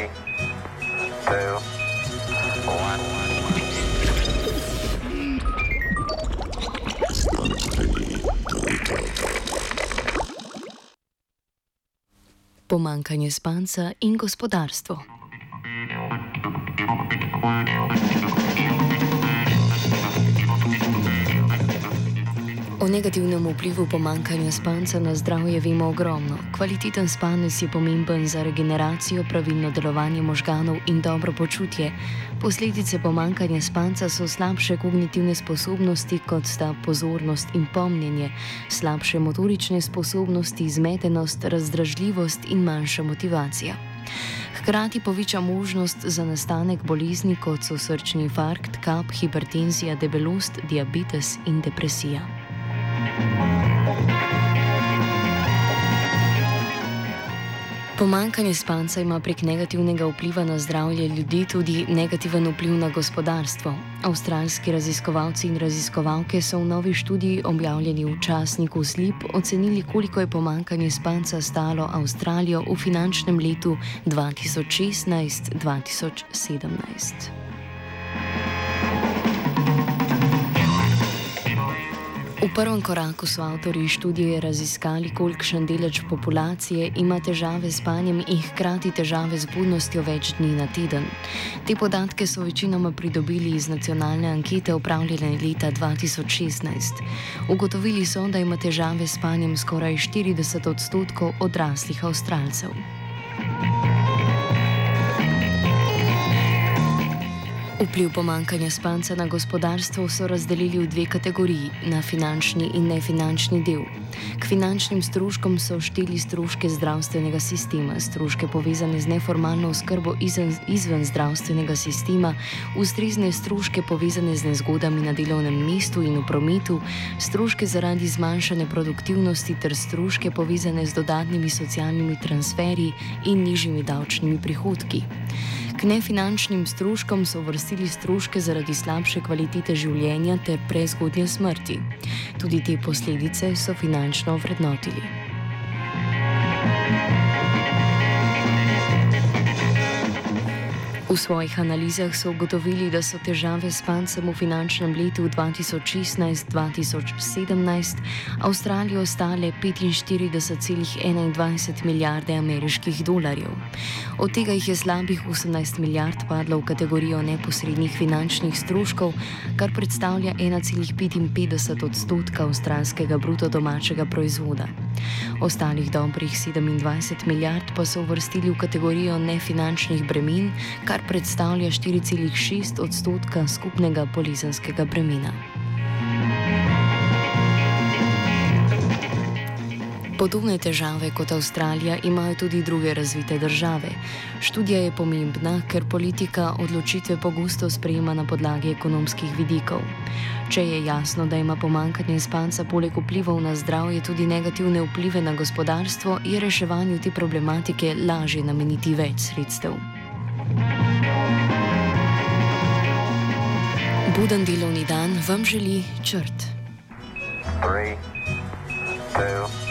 Three, two, one. Pomankanje spanca in gospodarstvo. O negativnem vplivu pomankanja spanca na zdravje vemo ogromno. Kvaliteten spanec je pomemben za regeneracijo, pravilno delovanje možganov in dobro počutje. Posledice pomankanja spanca so slabše kognitivne sposobnosti, kot sta pozornost in pomnjenje, slabše motorične sposobnosti, zmedenost, razdražljivost in manjša motivacija. Hkrati poveča možnost za nastanek bolezni, kot so srčni infarkt, kap, hipertenzija, debelost, diabetes in depresija. Pomankanje spanca ima prek negativnega vpliva na zdravje ljudi tudi negativen vpliv na gospodarstvo. Avstralski raziskovalci in raziskovalke so v novi študiji objavljeni v časniku Slip ocenili, koliko je pomankanje spanca stalo Avstralijo v finančnem letu 2016-2017. V prvem koraku so avtori študije raziskali, kolikšen delež populacije ima težave s spanjem in hkrati težave z budnostjo več dni na teden. Te podatke so večinoma pridobili iz nacionalne ankete upravljene leta 2016. Ugotovili so, da ima težave s spanjem skoraj 40 odstotkov odraslih avstralcev. Vpliv pomankanja spanca na gospodarstvo so razdelili v dve kategoriji: na finančni in nefinančni del. K finančnim stroškom so šteli stroške zdravstvenega sistema, stroške povezane z neformalno oskrbo izven, izven zdravstvenega sistema, ustrezne stroške povezane z nezgodami na delovnem mestu in v prometu, stroške zaradi zmanjšane produktivnosti ter stroške povezane z dodatnimi socialnimi transferji in nižjimi davčnimi prihodki. K nefinančnim stroškom so vrstili stroške zaradi slabše kvalitete življenja ter prezgodnje smrti. Tudi te posledice so finančno vrednotili. V svojih analizah so ugotovili, da so težave s pancem v finančnem letu 2016-2017 Avstralijo stale 45,21 milijarde ameriških dolarjev. Od tega jih je slabih 18 milijard padlo v kategorijo neposrednih finančnih stroškov, kar predstavlja 1,55 odstotka avstralskega bruto domačega proizvoda. Ostalih dobrih 27 milijard pa so uvrstili v kategorijo nefinančnih bremen, kar kar predstavlja 4,6 odstotka skupnega polizenskega bremena. Podobne težave kot Avstralija imajo tudi druge razvite države. Študija je pomembna, ker politika odločitve pogosto sprejema na podlagi ekonomskih vidikov. Če je jasno, da ima pomankanje spanca poleg vplivov na zdravje tudi negativne vplive na gospodarstvo, je reševanju te problematike lažje nameniti več sredstev. Buden delovni dan vam želi črt. Three, two,